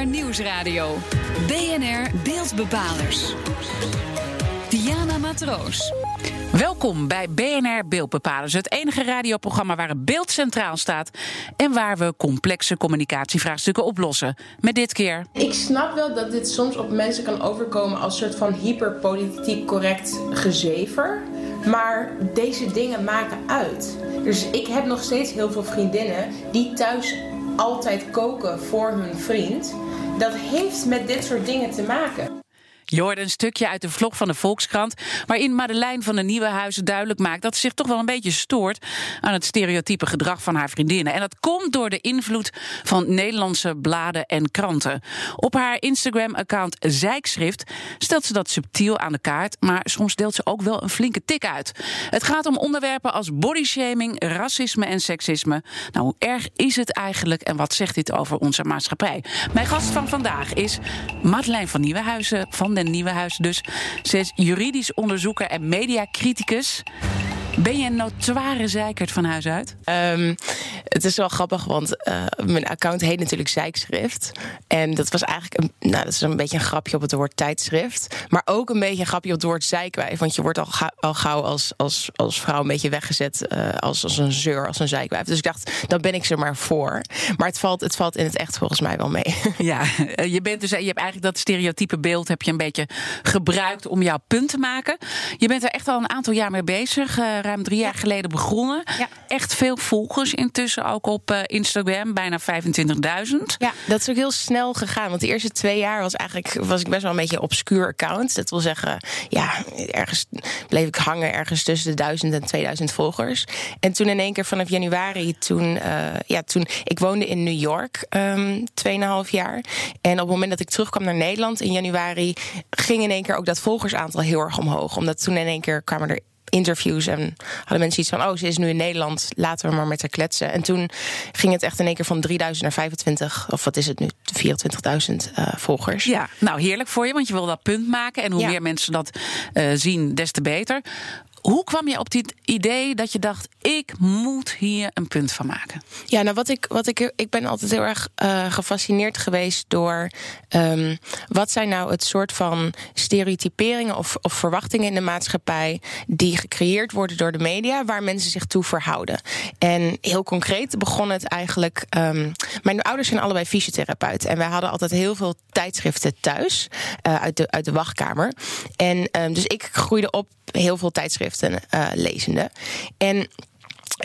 BNR Nieuwsradio. BNR Beeldbepalers. Diana Matroos. Welkom bij BNR Beeldbepalers, het enige radioprogramma waar het beeld centraal staat en waar we complexe communicatievraagstukken oplossen. Met dit keer. Ik snap wel dat dit soms op mensen kan overkomen als soort van hyperpolitiek correct gezever. Maar deze dingen maken uit. Dus ik heb nog steeds heel veel vriendinnen die thuis altijd koken voor hun vriend. Dat heeft met dit soort dingen te maken. Je een stukje uit de vlog van de Volkskrant. waarin Madeleine van de Nieuwe Huizen duidelijk maakt dat ze zich toch wel een beetje stoort. aan het stereotype gedrag van haar vriendinnen. En dat komt door de invloed van Nederlandse bladen en kranten. Op haar Instagram-account Zijkschrift stelt ze dat subtiel aan de kaart. maar soms deelt ze ook wel een flinke tik uit. Het gaat om onderwerpen als bodyshaming, racisme en seksisme. Nou, hoe erg is het eigenlijk en wat zegt dit over onze maatschappij? Mijn gast van vandaag is Madeleine van Nieuwenhuizen van de Nieuwenhuis dus. Ze is juridisch onderzoeker en mediacriticus. Ben je een notoire zeikert van huis uit? Um, het is wel grappig, want uh, mijn account heet natuurlijk Zijkschrift. En dat was eigenlijk een, nou, dat is een beetje een grapje op het woord tijdschrift. Maar ook een beetje een grapje op het woord zijkwijf. Want je wordt al, ga, al gauw als, als, als vrouw een beetje weggezet uh, als, als een zeur, als een zijkwijf. Dus ik dacht, dan ben ik ze maar voor. Maar het valt, het valt in het echt volgens mij wel mee. Ja, je, bent dus, je hebt eigenlijk dat stereotype beeld heb je een beetje gebruikt om jouw punt te maken. Je bent er echt al een aantal jaar mee bezig. Uh, ruim drie jaar geleden begonnen. Ja. Echt veel volgers intussen, ook op uh, Instagram, bijna 25.000. Ja, dat is ook heel snel gegaan. Want de eerste twee jaar was, eigenlijk, was ik best wel een beetje een obscuur account. Dat wil zeggen, ja, ergens bleef ik hangen ergens tussen de 1000 en 2000 volgers. En toen in één keer vanaf januari, toen, uh, ja, toen ik woonde in New York um, 2,5 jaar. En op het moment dat ik terugkwam naar Nederland in januari, ging in één keer ook dat volgersaantal heel erg omhoog. Omdat toen in één keer kwamen er interviews en hadden mensen iets van: oh, ze is nu in Nederland, laten we maar met haar kletsen. En toen ging het echt in één keer van 3000 naar 25, of wat is het nu, 24.000 uh, volgers. Ja, nou heerlijk voor je, want je wil dat punt maken. En hoe ja. meer mensen dat uh, zien, des te beter. Hoe kwam je op dit idee dat je dacht: ik moet hier een punt van maken? Ja, nou wat ik, wat ik, ik ben altijd heel erg uh, gefascineerd geweest door um, wat zijn nou het soort van stereotyperingen of, of verwachtingen in de maatschappij die gecreëerd worden door de media, waar mensen zich toe verhouden. En heel concreet begon het eigenlijk. Um, mijn ouders zijn allebei fysiotherapeut en wij hadden altijd heel veel tijdschriften thuis uh, uit, de, uit de wachtkamer. En um, dus ik groeide op heel veel tijdschriften uh, lezende. En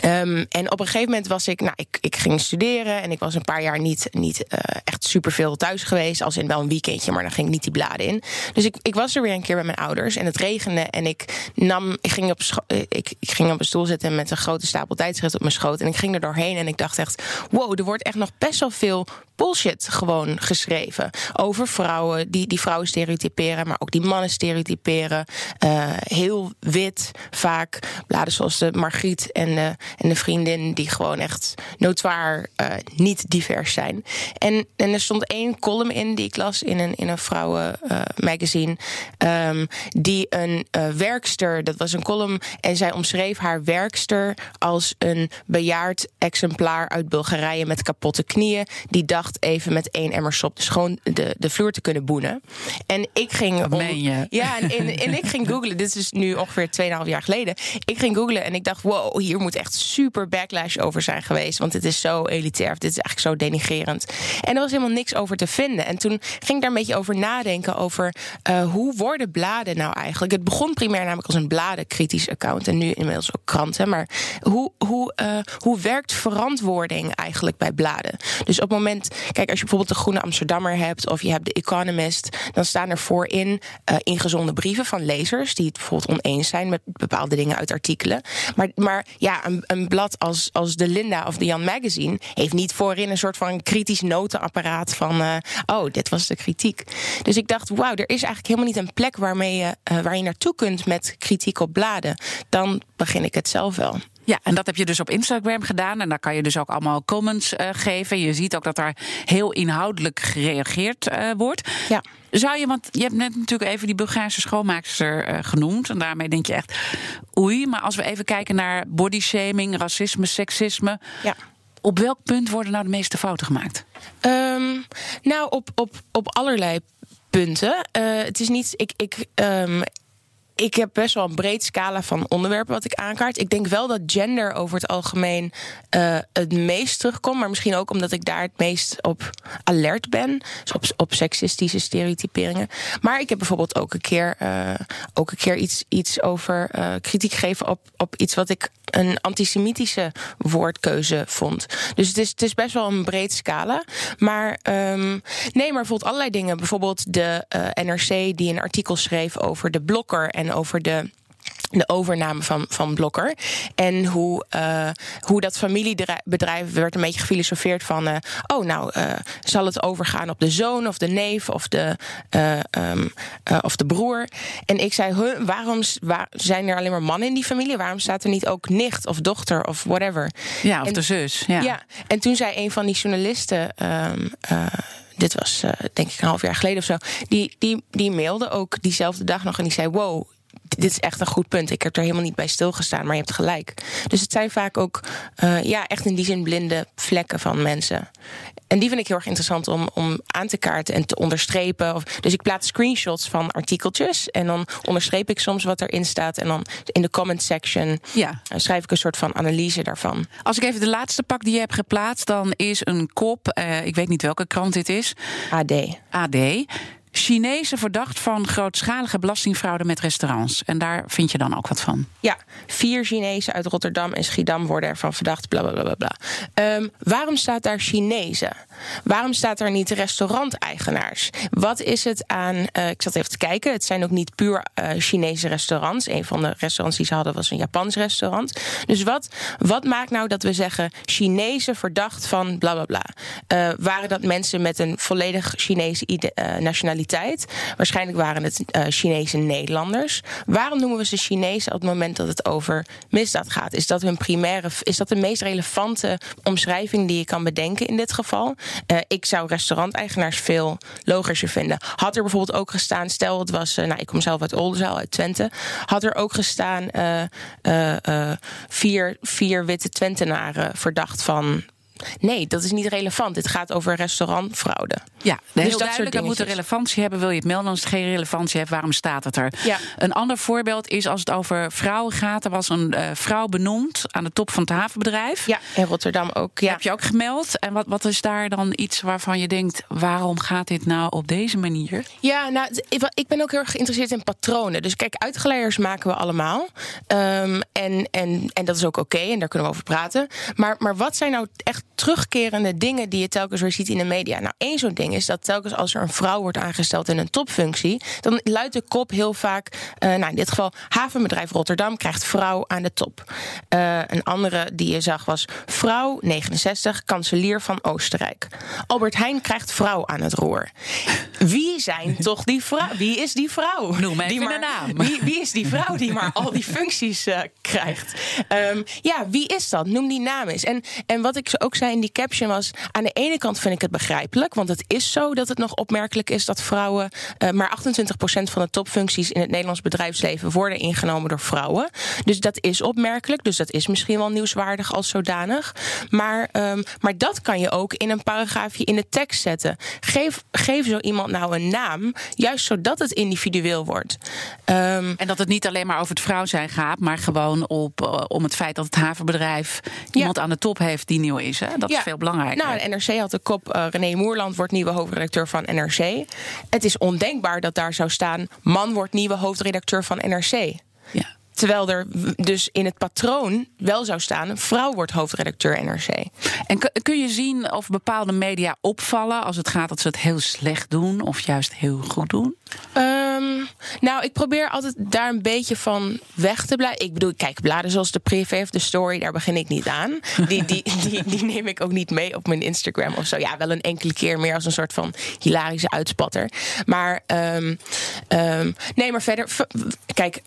Um, en op een gegeven moment was ik, nou, ik, ik ging studeren en ik was een paar jaar niet, niet uh, echt superveel thuis geweest. Als in wel een weekendje, maar dan ging ik niet die bladen in. Dus ik, ik was er weer een keer bij mijn ouders en het regende. En ik nam, ik ging op, ik, ik ging op een stoel zitten met een grote stapel tijdschrift op mijn schoot. En ik ging er doorheen en ik dacht echt, wow, er wordt echt nog best wel veel bullshit gewoon geschreven. Over vrouwen, die, die vrouwen stereotyperen, maar ook die mannen stereotyperen. Uh, heel wit, vaak. Bladen zoals de Margriet en de, en de vriendin, die gewoon echt notoir uh, niet divers zijn. En, en er stond één column in die ik las in een, in een vrouwenmagazine. Uh, die een uh, werkster, dat was een column, en zij omschreef haar werkster als een bejaard exemplaar uit Bulgarije met kapotte knieën. Die dacht even met één emmer sop dus gewoon de, de vloer te kunnen boenen. En ik ging. Om, je? Ja, en, en, en, ik ging googlen. Dit is nu ongeveer 2,5 jaar geleden. Ik ging googlen en ik dacht: wow, hier moet echt super backlash over zijn geweest. Want dit is zo elitair. Dit is eigenlijk zo denigerend. En er was helemaal niks over te vinden. En toen ging ik daar een beetje over nadenken: over uh, hoe worden bladen nou eigenlijk? Het begon primair namelijk als een bladenkritisch account. En nu inmiddels ook kranten. Maar hoe, hoe, uh, hoe werkt verantwoording eigenlijk bij bladen? Dus op het moment Kijk, als je bijvoorbeeld de Groene Amsterdammer hebt of je hebt de Economist, dan staan er voorin uh, ingezonden brieven van lezers die het bijvoorbeeld oneens zijn met bepaalde dingen uit artikelen. Maar, maar ja, een, een blad als, als de Linda of de Jan Magazine heeft niet voorin een soort van kritisch notenapparaat van, uh, oh, dit was de kritiek. Dus ik dacht, wauw, er is eigenlijk helemaal niet een plek waarmee je, uh, waar je naartoe kunt met kritiek op bladen. Dan begin ik het zelf wel. Ja, en dat heb je dus op Instagram gedaan. En daar kan je dus ook allemaal comments uh, geven. Je ziet ook dat daar heel inhoudelijk gereageerd uh, wordt. Ja. Zou je, want je hebt net natuurlijk even die Bulgaarse schoonmaakster uh, genoemd. En daarmee denk je echt, oei. Maar als we even kijken naar bodyshaming, racisme, seksisme. Ja. Op welk punt worden nou de meeste fouten gemaakt? Um, Nou, op, op, op allerlei punten. Het is niet. Ik, ik, um, ik heb best wel een breed scala van onderwerpen wat ik aankaart. Ik denk wel dat gender over het algemeen uh, het meest terugkomt. Maar misschien ook omdat ik daar het meest op alert ben. Dus op, op seksistische stereotyperingen. Maar ik heb bijvoorbeeld ook een keer, uh, ook een keer iets, iets over uh, kritiek gegeven op, op iets wat ik een antisemitische woordkeuze vond. Dus het is, het is best wel een breed scala. Maar um, nee, maar bijvoorbeeld allerlei dingen. Bijvoorbeeld de NRC die een artikel schreef over de blokker en over de de overname van, van Blokker. En hoe, uh, hoe dat familiebedrijf werd een beetje gefilosofeerd van... Uh, oh, nou, uh, zal het overgaan op de zoon of de neef of de, um, of de broer? En ik zei, huh, waarom waar, zijn er alleen maar mannen in die familie? Waarom staat er niet ook nicht of dochter of whatever? Ja, of de zus. Ja. ja, en toen zei een van die journalisten... Um, dit was uh, denk ik een half jaar geleden of zo. Die, die, die mailde ook diezelfde dag nog en die zei: Wow, dit is echt een goed punt. Ik heb er helemaal niet bij stilgestaan, maar je hebt gelijk. Dus het zijn vaak ook uh, ja, echt in die zin blinde vlekken van mensen. En die vind ik heel erg interessant om, om aan te kaarten en te onderstrepen. Of, dus ik plaats screenshots van artikeltjes. En dan onderstreep ik soms wat erin staat. En dan in de comment section ja. uh, schrijf ik een soort van analyse daarvan. Als ik even de laatste pak die je hebt geplaatst, dan is een kop. Uh, ik weet niet welke krant dit is. AD. AD. Chinezen verdacht van grootschalige belastingfraude met restaurants. En daar vind je dan ook wat van? Ja, vier Chinezen uit Rotterdam en Schiedam worden ervan verdacht. Bla bla bla bla. Um, waarom staat daar Chinezen? Waarom staat er niet restauranteigenaars? Wat is het aan. Uh, ik zat even te kijken. Het zijn ook niet puur uh, Chinese restaurants. Een van de restaurants die ze hadden was een Japans restaurant. Dus wat, wat maakt nou dat we zeggen Chinezen verdacht van bla bla bla? Uh, waren dat mensen met een volledig Chinese nationaliteit? Waarschijnlijk waren het uh, Chinese Nederlanders. Waarom noemen we ze Chinezen op het moment dat het over misdaad gaat? Is dat hun primaire, is dat de meest relevante omschrijving die je kan bedenken in dit geval? Uh, ik zou restauranteigenaars veel logischer vinden. Had er bijvoorbeeld ook gestaan, stel het was, uh, nou ik kom zelf uit Oldenzaal, uit Twente, had er ook gestaan vier, vier witte Twentenaren verdacht van Nee, dat is niet relevant. Dit gaat over restaurantfraude. Ja, dus heel dat duidelijk. Dat moet relevantie hebben. Wil je het melden als het geen relevantie heeft? Waarom staat het er? Ja. Een ander voorbeeld is als het over vrouwen gaat. Er was een uh, vrouw benoemd aan de top van het havenbedrijf. Ja, in Rotterdam ook. Ja. Heb je ook gemeld? En wat, wat is daar dan iets waarvan je denkt... waarom gaat dit nou op deze manier? Ja, nou, ik ben ook heel erg geïnteresseerd in patronen. Dus kijk, uitgeleiders maken we allemaal. Um, en, en, en dat is ook oké. Okay, en daar kunnen we over praten. Maar, maar wat zijn nou echt terugkerende dingen die je telkens weer ziet in de media. Nou, één zo'n ding is dat telkens als er een vrouw wordt aangesteld in een topfunctie, dan luidt de kop heel vaak, uh, nou in dit geval havenbedrijf Rotterdam krijgt vrouw aan de top. Uh, een andere die je zag was vrouw 69, kanselier van Oostenrijk. Albert Heijn krijgt vrouw aan het roer. Wie zijn toch die vrouw? Wie is die vrouw? Noem even die maar, naam. Wie, wie, is die vrouw die maar al die functies uh, krijgt? Um, ja, wie is dat? Noem die naam eens. En, en wat ik ook zei in die caption was... aan de ene kant vind ik het begrijpelijk... want het is zo dat het nog opmerkelijk is dat vrouwen... Uh, maar 28% van de topfuncties in het Nederlands bedrijfsleven... worden ingenomen door vrouwen. Dus dat is opmerkelijk. Dus dat is misschien wel nieuwswaardig als zodanig. Maar, um, maar dat kan je ook in een paragraafje in de tekst zetten. Geef, geef zo iemand nou een naam... juist zodat het individueel wordt. Um, en dat het niet alleen maar over het vrouw zijn gaat... maar gewoon op, uh, om het feit dat het havenbedrijf... iemand aan de top heeft die nieuw is. Hè? Dat ja. is veel belangrijker. Nou, de NRC had de kop. Uh, René Moerland wordt nieuwe hoofdredacteur van NRC. Het is ondenkbaar dat daar zou staan. Man wordt nieuwe hoofdredacteur van NRC. Ja. Terwijl er dus in het patroon wel zou staan: vrouw wordt hoofdredacteur NRC. En kun je zien of bepaalde media opvallen als het gaat dat ze het heel slecht doen of juist heel goed doen? Um, nou, ik probeer altijd daar een beetje van weg te blijven. Ik bedoel, kijk, bladen zoals de privé of de story, daar begin ik niet aan. Die, die, die, die neem ik ook niet mee op mijn Instagram of zo. Ja, wel een enkele keer meer als een soort van hilarische uitspatter. Maar um, um, nee, maar verder, kijk.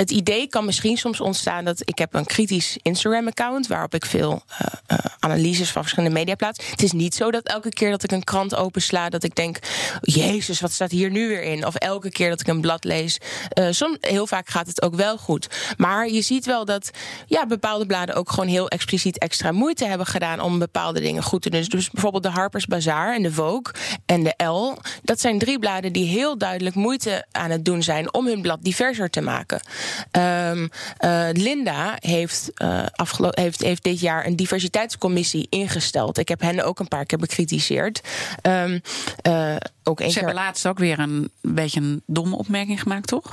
Het idee kan misschien soms ontstaan dat ik heb een kritisch Instagram-account waarop ik veel uh, analyses van verschillende media plaats. Het is niet zo dat elke keer dat ik een krant opensla, dat ik denk: Jezus, wat staat hier nu weer in? Of elke keer dat ik een blad lees. Uh, soms, heel vaak gaat het ook wel goed. Maar je ziet wel dat ja, bepaalde bladen ook gewoon heel expliciet extra moeite hebben gedaan om bepaalde dingen goed te doen. Dus bijvoorbeeld de Harper's Bazaar en de Vogue en de Elle. Dat zijn drie bladen die heel duidelijk moeite aan het doen zijn om hun blad diverser te maken. Um, uh, Linda heeft, uh, heeft, heeft dit jaar een diversiteitscommissie ingesteld. Ik heb hen ook een paar keer bekritiseerd. Um, uh, ook Ze hebben laatst ook weer een beetje een domme opmerking gemaakt, toch?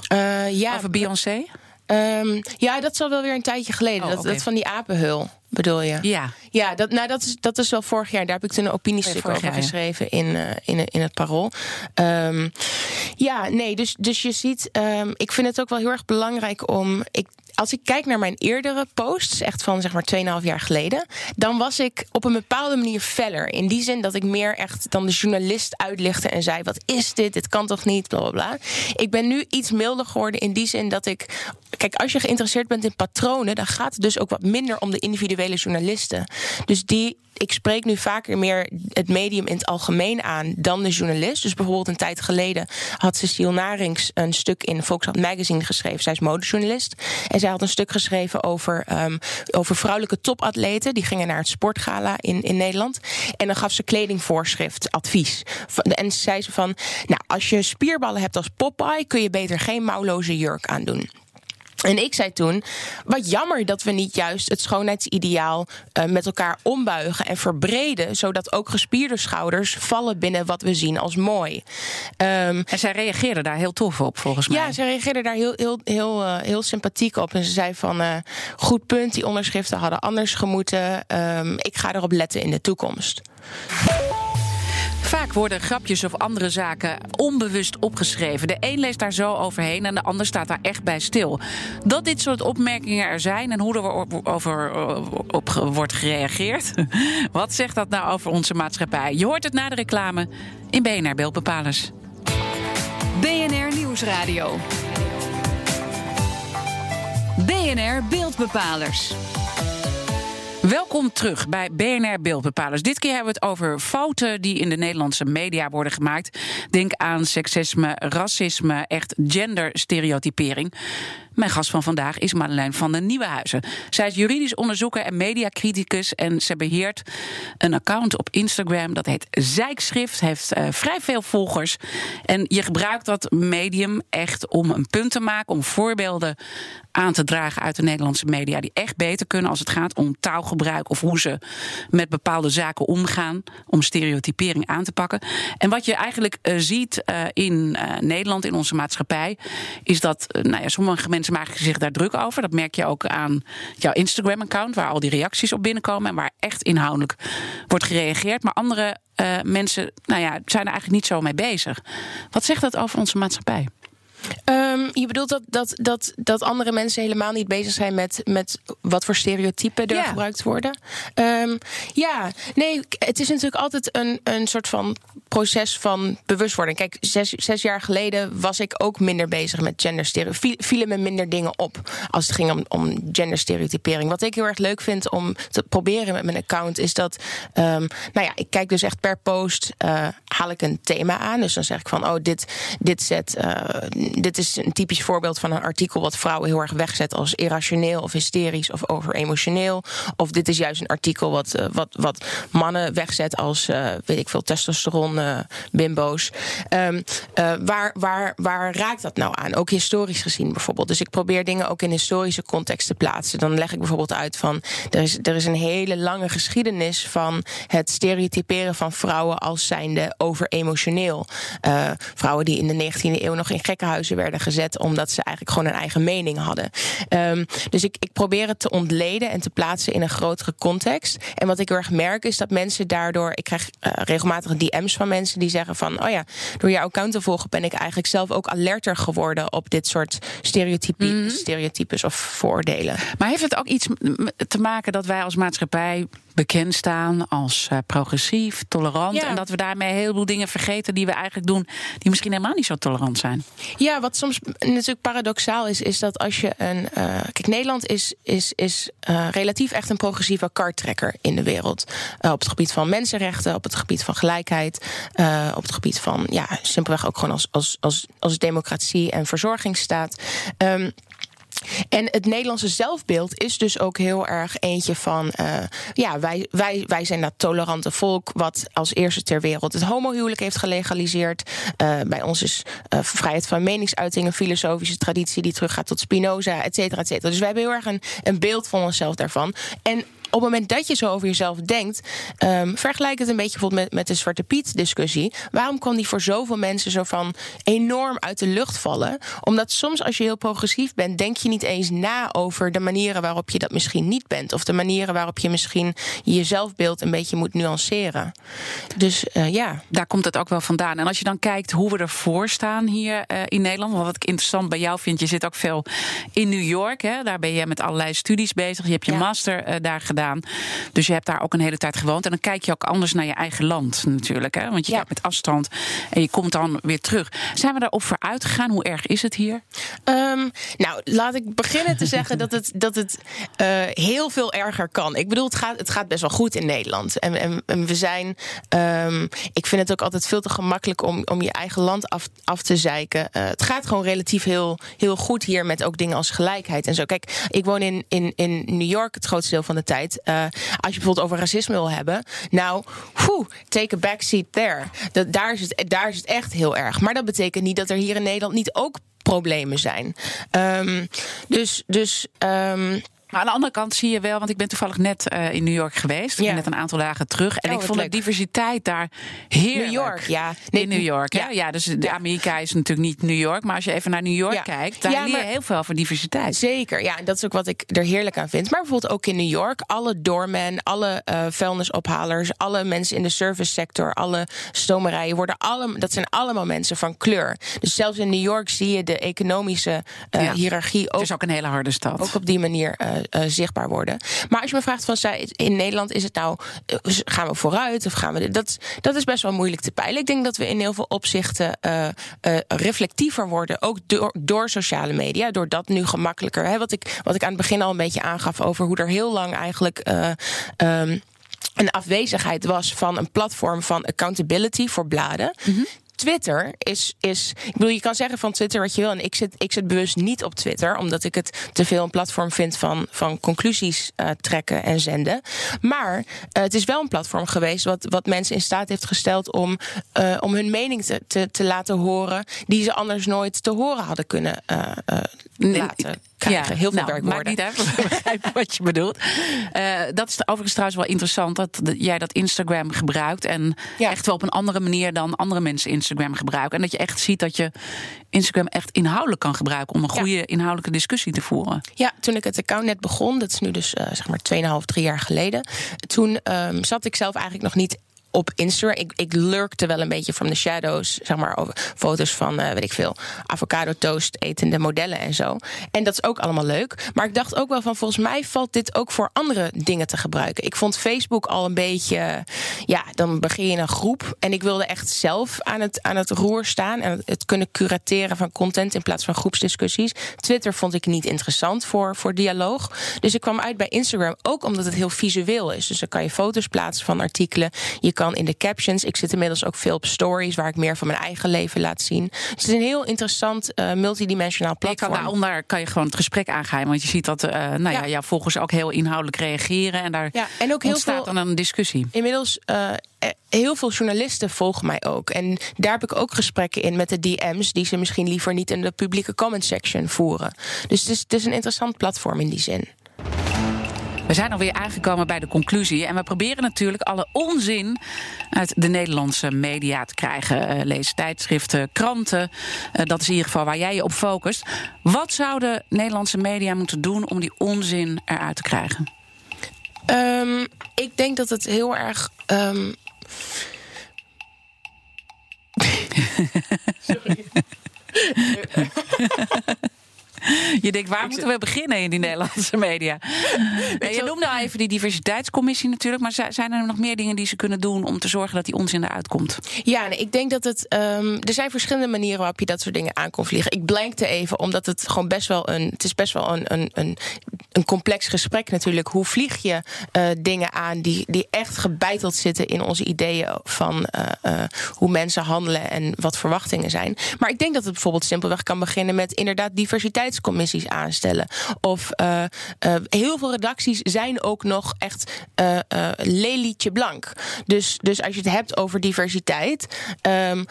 ja, Over Beyoncé? Um, ja, dat is al wel weer een tijdje geleden. Oh, dat, dat van die apenhul. Bedoel je? Ja. Ja, dat, nou, dat, is, dat is wel vorig jaar. Daar heb ik toen een opiniestuk oh over geschreven in, uh, in, in het Parool. Um, ja, nee, dus, dus je ziet... Um, ik vind het ook wel heel erg belangrijk om... Ik, als ik kijk naar mijn eerdere posts, echt van zeg maar 2,5 jaar geleden, dan was ik op een bepaalde manier feller. In die zin dat ik meer echt dan de journalist uitlichtte en zei: wat is dit? Dit kan toch niet? Bla bla bla. Ik ben nu iets milder geworden in die zin dat ik. Kijk, als je geïnteresseerd bent in patronen, dan gaat het dus ook wat minder om de individuele journalisten. Dus die ik spreek nu vaker meer het medium in het algemeen aan dan de journalist. Dus bijvoorbeeld een tijd geleden had Cecile Narings een stuk in Volkskrant Magazine geschreven. Zij is modejournalist. En zij had een stuk geschreven over, um, over vrouwelijke topatleten. Die gingen naar het sportgala in, in Nederland. En dan gaf ze kledingvoorschrift, advies. En zei ze van, nou, als je spierballen hebt als Popeye... kun je beter geen mouwloze jurk aandoen. En ik zei toen: wat jammer dat we niet juist het schoonheidsideaal uh, met elkaar ombuigen en verbreden, zodat ook gespierde schouders vallen binnen wat we zien als mooi. Um, en zij reageerde daar heel tof op, volgens mij. Ja, zij reageerde daar heel, heel, heel, uh, heel sympathiek op. En ze zei van: uh, goed punt, die onderschriften hadden anders gemoeten. Um, ik ga erop letten in de toekomst. Vaak worden grapjes of andere zaken onbewust opgeschreven. De een leest daar zo overheen en de ander staat daar echt bij stil. Dat dit soort opmerkingen er zijn en hoe er over, op wordt gereageerd. Wat zegt dat nou over onze maatschappij? Je hoort het na de reclame in BNR Beeldbepalers. BNR Nieuwsradio. BNR Beeldbepalers. Welkom terug bij BNR Beeldbepalers. Dit keer hebben we het over fouten die in de Nederlandse media worden gemaakt. Denk aan seksisme, racisme, echt genderstereotypering. Mijn gast van vandaag is Madeleine van den Nieuwenhuizen. Zij is juridisch onderzoeker en mediacriticus. En ze beheert een account op Instagram. Dat heet Zijkschrift. Heeft uh, vrij veel volgers. En je gebruikt dat medium echt om een punt te maken. Om voorbeelden aan te dragen uit de Nederlandse media. Die echt beter kunnen als het gaat om taalgebruik. Of hoe ze met bepaalde zaken omgaan. Om stereotypering aan te pakken. En wat je eigenlijk uh, ziet uh, in Nederland, in onze maatschappij. Is dat nou ja, sommige mensen mensen maken zich daar druk over. Dat merk je ook aan jouw Instagram-account, waar al die reacties op binnenkomen en waar echt inhoudelijk wordt gereageerd. Maar andere uh, mensen nou ja, zijn er eigenlijk niet zo mee bezig. Wat zegt dat over onze maatschappij? Um, je bedoelt dat, dat, dat, dat andere mensen helemaal niet bezig zijn met, met wat voor stereotypen er gebruikt worden? Um, ja, nee, het is natuurlijk altijd een, een soort van proces van bewustwording. Kijk, zes, zes jaar geleden was ik ook minder bezig met genderstereotypering. Vielen me minder dingen op als het ging om, om genderstereotypering. Wat ik heel erg leuk vind om te proberen met mijn account is dat, um, nou ja, ik kijk dus echt per post uh, haal ik een thema aan. Dus dan zeg ik van, oh, dit, dit zet. Uh, dit is een typisch voorbeeld van een artikel wat vrouwen heel erg wegzet als irrationeel of hysterisch of over emotioneel. Of dit is juist een artikel wat, uh, wat, wat mannen wegzet als, uh, weet ik veel, testosteron, uh, bimbo's. Um, waar, waar, waar raakt dat nou aan? Ook historisch gezien bijvoorbeeld. Dus ik probeer dingen ook in historische context te plaatsen. Dan leg ik bijvoorbeeld uit van er is, er is een hele lange geschiedenis van het stereotyperen van vrouwen als zijnde over emotioneel. vrouwen die in de 19e eeuw nog in gekkenhuizen werden gezet omdat ze eigenlijk gewoon een eigen mening hadden. Um, dus ik, ik probeer het te ontleden en te plaatsen in een grotere context. En wat ik heel erg merk is dat mensen daardoor. Ik krijg uh, regelmatig DM's van mensen die zeggen van: Oh ja, door jouw account te volgen ben ik eigenlijk zelf ook alerter geworden op dit soort stereotypes, mm -hmm. stereotypes of vooroordelen. Maar heeft het ook iets te maken dat wij als maatschappij bekend staan als uh, progressief, tolerant. Ja. En dat we daarmee een heleboel dingen vergeten die we eigenlijk doen, die misschien helemaal niet zo tolerant zijn. Ja, wat soms natuurlijk paradoxaal is, is dat als je een. Uh, kijk, Nederland is, is, is uh, relatief echt een progressieve karttrekker in de wereld. Op het gebied van mensenrechten, op het gebied van gelijkheid, op het gebied van ja, simpelweg ook gewoon als, als, als, als democratie en verzorgingsstaat. Um, en het Nederlandse zelfbeeld is dus ook heel erg eentje van... Uh, ja, wij, wij, wij zijn dat tolerante volk... wat als eerste ter wereld het homohuwelijk heeft gelegaliseerd. Uh, bij ons is uh, vrijheid van meningsuiting een filosofische traditie... die teruggaat tot Spinoza, et cetera, et cetera. Dus wij hebben heel erg een, een beeld van onszelf daarvan. En op het moment dat je zo over jezelf denkt, um, vergelijk het een beetje bijvoorbeeld met, met de Zwarte Piet-discussie. Waarom kan die voor zoveel mensen zo van enorm uit de lucht vallen? Omdat soms als je heel progressief bent, denk je niet eens na over de manieren waarop je dat misschien niet bent. Of de manieren waarop je misschien je zelfbeeld een beetje moet nuanceren. Dus uh, ja. Daar komt het ook wel vandaan. En als je dan kijkt hoe we ervoor staan hier uh, in Nederland. Wat ik interessant bij jou vind, je zit ook veel in New York. Hè? Daar ben je met allerlei studies bezig. Je hebt je ja. master uh, daar gedaan. Dus je hebt daar ook een hele tijd gewoond. En dan kijk je ook anders naar je eigen land natuurlijk. Hè? Want je ja. kijkt met afstand en je komt dan weer terug. Zijn we daarop vooruit gegaan? Hoe erg is het hier? Um, nou, laat ik beginnen te zeggen dat het, dat het uh, heel veel erger kan. Ik bedoel, het gaat, het gaat best wel goed in Nederland. En, en, en we zijn. Um, ik vind het ook altijd veel te gemakkelijk om, om je eigen land af, af te zeiken. Uh, het gaat gewoon relatief heel, heel goed hier met ook dingen als gelijkheid en zo. Kijk, ik woon in, in, in New York het grootste deel van de tijd. Uh, als je bijvoorbeeld over racisme wil hebben, nou, take a backseat there. Dat, daar, is het, daar is het echt heel erg. Maar dat betekent niet dat er hier in Nederland niet ook problemen zijn. Um, dus. dus um, maar aan de andere kant zie je wel, want ik ben toevallig net uh, in New York geweest. Ja. Net een aantal dagen terug. En oh, ik vond leuk. de diversiteit daar heerlijk. New York, ja. Nee, in New York, ja. ja. dus de Amerika is natuurlijk niet New York. Maar als je even naar New York kijkt, daar leer je heel veel over diversiteit. Zeker, ja. En dat is ook wat ik er heerlijk aan vind. Maar bijvoorbeeld ook in New York. Alle doormen, alle eh, vuilnisophalers... alle mensen in de servicesector, alle stomerijen... Worden alle, dat zijn allemaal mensen van kleur. Dus zelfs in New York zie je de economische eh, hiërarchie Het ook is ook een hele harde stad. ook op die manier eh, eh, zichtbaar worden. Maar als je me vraagt van zij- in Nederland is het nou eh, gaan we vooruit of gaan we? Dat, dat is best wel moeilijk te peilen. Ik denk dat we in heel veel opzichten eh, eh, reflectiever worden, ook door, door sociale media, door dat nu gemakkelijker. Hè, wat ik wat ik aan het begin al een beetje aangaf over hoe er heel lang eigenlijk. eh, ehm, een afwezigheid was van een platform van accountability voor bladen. Twitter is, is. Ik bedoel, je kan zeggen van Twitter wat je wil. En ik zit, ik zit bewust niet op Twitter, omdat ik het te veel een platform vind van, van conclusies eh, trekken en zenden. Maar eh, het is wel een platform geweest wat, wat mensen in staat heeft gesteld om, eh, om hun mening te, te, te laten horen, die ze anders nooit te horen hadden kunnen eh, Nee, krijgen. Heel veel nou, werkwoorden. Maakt niet uit, wat je bedoelt. Eh, dat is overigens trouwens wel interessant dat jij dat Instagram gebruikt. En Ja. echt wel op een andere manier dan andere mensen Instagram gebruiken. En dat je echt ziet dat je Instagram echt inhoudelijk kan gebruiken om een Ja. goede inhoudelijke discussie te voeren. Ja, toen ik het account net begon, dat is nu dus eh, zeg maar 2,5, 3 jaar geleden. Toen ehm, zat ik zelf eigenlijk nog niet op Instagram. Ik, ik lurkte wel een beetje from the shadows, zeg maar, over foto's van, eh, weet ik veel, avocado toast etende modellen en zo. En dat is ook allemaal leuk. Maar ik dacht ook wel van, volgens mij valt dit ook voor andere dingen te gebruiken. Ik vond Facebook al een beetje, ja, dan begin je een groep. En ik wilde echt zelf aan het, aan het roer staan en het kunnen curateren van content in plaats van groepsdiscussies. Twitter vond ik niet interessant voor, voor dialoog. Dus ik kwam uit bij Instagram ook omdat het heel visueel is. Dus dan kan je foto's plaatsen van artikelen. Je kan in de captions. Ik zit inmiddels ook veel op stories waar ik meer van mijn eigen leven laat zien. Dus het is een heel interessant eh, multidimensionaal Je kan platform. daaronder kan je gewoon het gesprek aangaan. Want je ziet dat eh, nou ja. Ja. jouw volgers ook heel inhoudelijk reageren. En daar Ja, en ook heel ontstaat veel- dan een discussie. Inmiddels, eh, heel veel journalisten volgen mij ook. En daar heb ik ook gesprekken in met de DM's... die ze misschien liever niet in de publieke comment section voeren. Dus het is, het is een interessant platform in die zin. We zijn alweer aangekomen bij de conclusie. En we proberen natuurlijk alle onzin uit de Nederlandse media te krijgen. Eh, lees tijdschriften, kranten. Eh, dat is in ieder geval waar jij je op focust. Wat zouden Nederlandse media moeten doen om die onzin eruit te krijgen? Ehm, ik denk dat het heel erg. ehm, Je denkt, waar moeten we beginnen in die Nederlandse media? Nee, je noemde al even die diversiteitscommissie natuurlijk. Maar zijn er nog meer dingen die ze kunnen doen om te zorgen dat die onzin eruit komt? Ja, nee, ik denk dat het. Um, er zijn verschillende manieren waarop je dat soort dingen aan kon vliegen. Ik blankte even, omdat het gewoon best wel een. Het is best wel een, een, een, een complex gesprek natuurlijk. Hoe vlieg je uh, dingen aan die, die echt gebeiteld zitten in onze ideeën van uh, uh, hoe mensen handelen en wat verwachtingen zijn. Maar ik denk dat het bijvoorbeeld simpelweg kan beginnen met inderdaad diversiteitscommissies aanstellen. Of heel veel redacties zijn ook nog echt lelietje blank. Dus, dus als je het hebt over diversiteit. Um,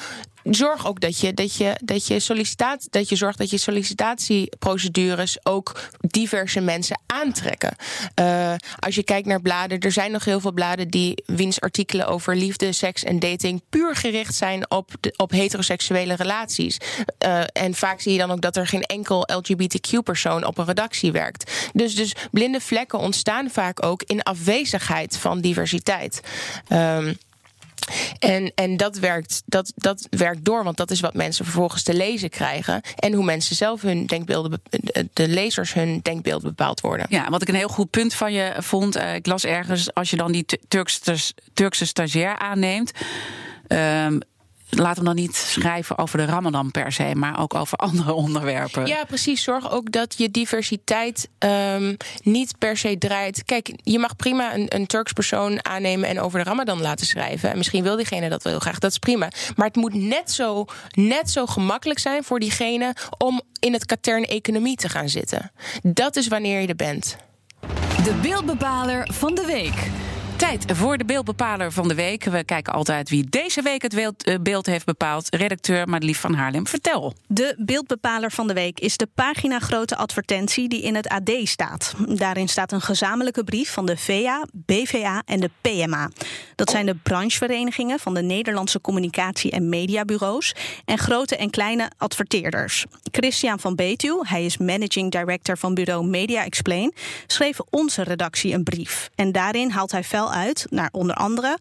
zorg ook dat je, dat je, dat je, sollicitaat, dat je zorgt dat je sollicitatieprocedures ook diverse mensen aantrekken. Uh, als je kijkt naar bladen, er zijn nog heel veel bladen die wiens artikelen over liefde, seks en dating puur gericht zijn op, op heteroseksuele relaties. Uh, en vaak zie je dan ook dat er geen enkel LGBTQ-persoon op een redactie werkt. Dus, dus blinde vlekken ontstaan vaak ook in afwezigheid van diversiteit. Um, en, en dat, werkt, dat, dat werkt door, want dat is wat mensen vervolgens te lezen krijgen. En hoe mensen zelf hun denkbeelden, de lezers hun denkbeelden bepaald worden. Ja, wat ik een heel goed punt van je vond. Uh, ik las ergens, als je dan die Turkse, Turkse stagiair aanneemt. Um, laten we dan niet schrijven over de Ramadan per se, maar ook over andere onderwerpen. Ja, precies. Zorg ook dat je diversiteit um, niet per se draait. Kijk, je mag prima een, een Turks persoon aannemen en over de Ramadan laten schrijven. En misschien wil diegene dat wel heel graag. Dat is prima. Maar het moet net zo, net zo gemakkelijk zijn voor diegene om in het katern economie te gaan zitten. Dat is wanneer je er bent. De beeldbepaler van de week. Tijd voor de beeldbepaler van de week. We kijken altijd wie deze week het eh, beeld heeft bepaald. Redacteur Madelief van Haarlem, vertel. De beeldbepaler van de week is de pagina grote advertentie die in het AD staat. Daarin staat een gezamenlijke brief van de VA, BVA en de PMA. Dat zijn de brancheverenigingen van de Nederlandse communicatie- en mediabureaus en grote en kleine adverteerders. Christian van Betuw, hij is managing director van bureau Media Explain, schreef onze redactie een brief. En daarin haalt hij fel uit naar onder andere.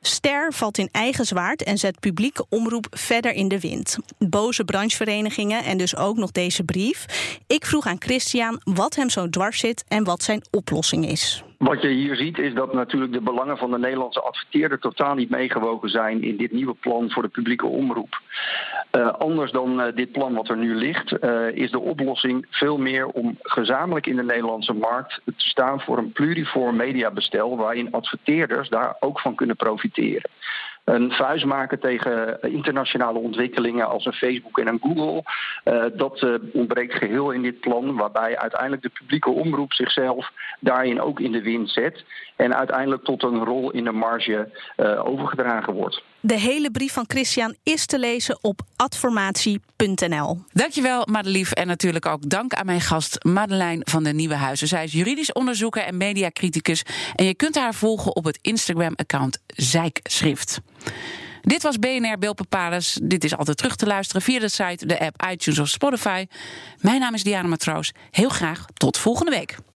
Ster valt in eigen zwaard en zet publieke omroep verder in de wind. Boze brancheverenigingen en dus ook nog deze brief. Ik vroeg aan Christian wat hem zo dwars zit en wat zijn oplossing is. Wat je hier ziet is dat natuurlijk de belangen van de Nederlandse adverteerder totaal niet meegewogen zijn in dit nieuwe plan voor de publieke omroep. Uh, anders dan uh, dit plan wat er nu ligt, uh, is de oplossing veel meer om gezamenlijk in de Nederlandse markt te staan voor een pluriform mediabestel waarin adverteerders daar ook van kunnen profiteren een vuist maken tegen internationale ontwikkelingen als een Facebook en een Google. Uh, dat uh, ontbreekt geheel in dit plan, waarbij uiteindelijk de publieke omroep zichzelf daarin ook in de wind zet en uiteindelijk tot een rol in de marge uh, overgedragen wordt. De hele brief van Christian is te lezen op adformatie.nl. Dankjewel, Madelief. En natuurlijk ook dank aan mijn gast Madeleine van de Nieuwe Huizen. Zij is juridisch onderzoeker en mediacriticus. En je kunt haar volgen op het Instagram-account Zijkschrift. Dit was BNR Beeldbepalers. Dit is altijd terug te luisteren via de site, de app, iTunes of Spotify. Mijn naam is Diana Matroos. Heel graag tot volgende week.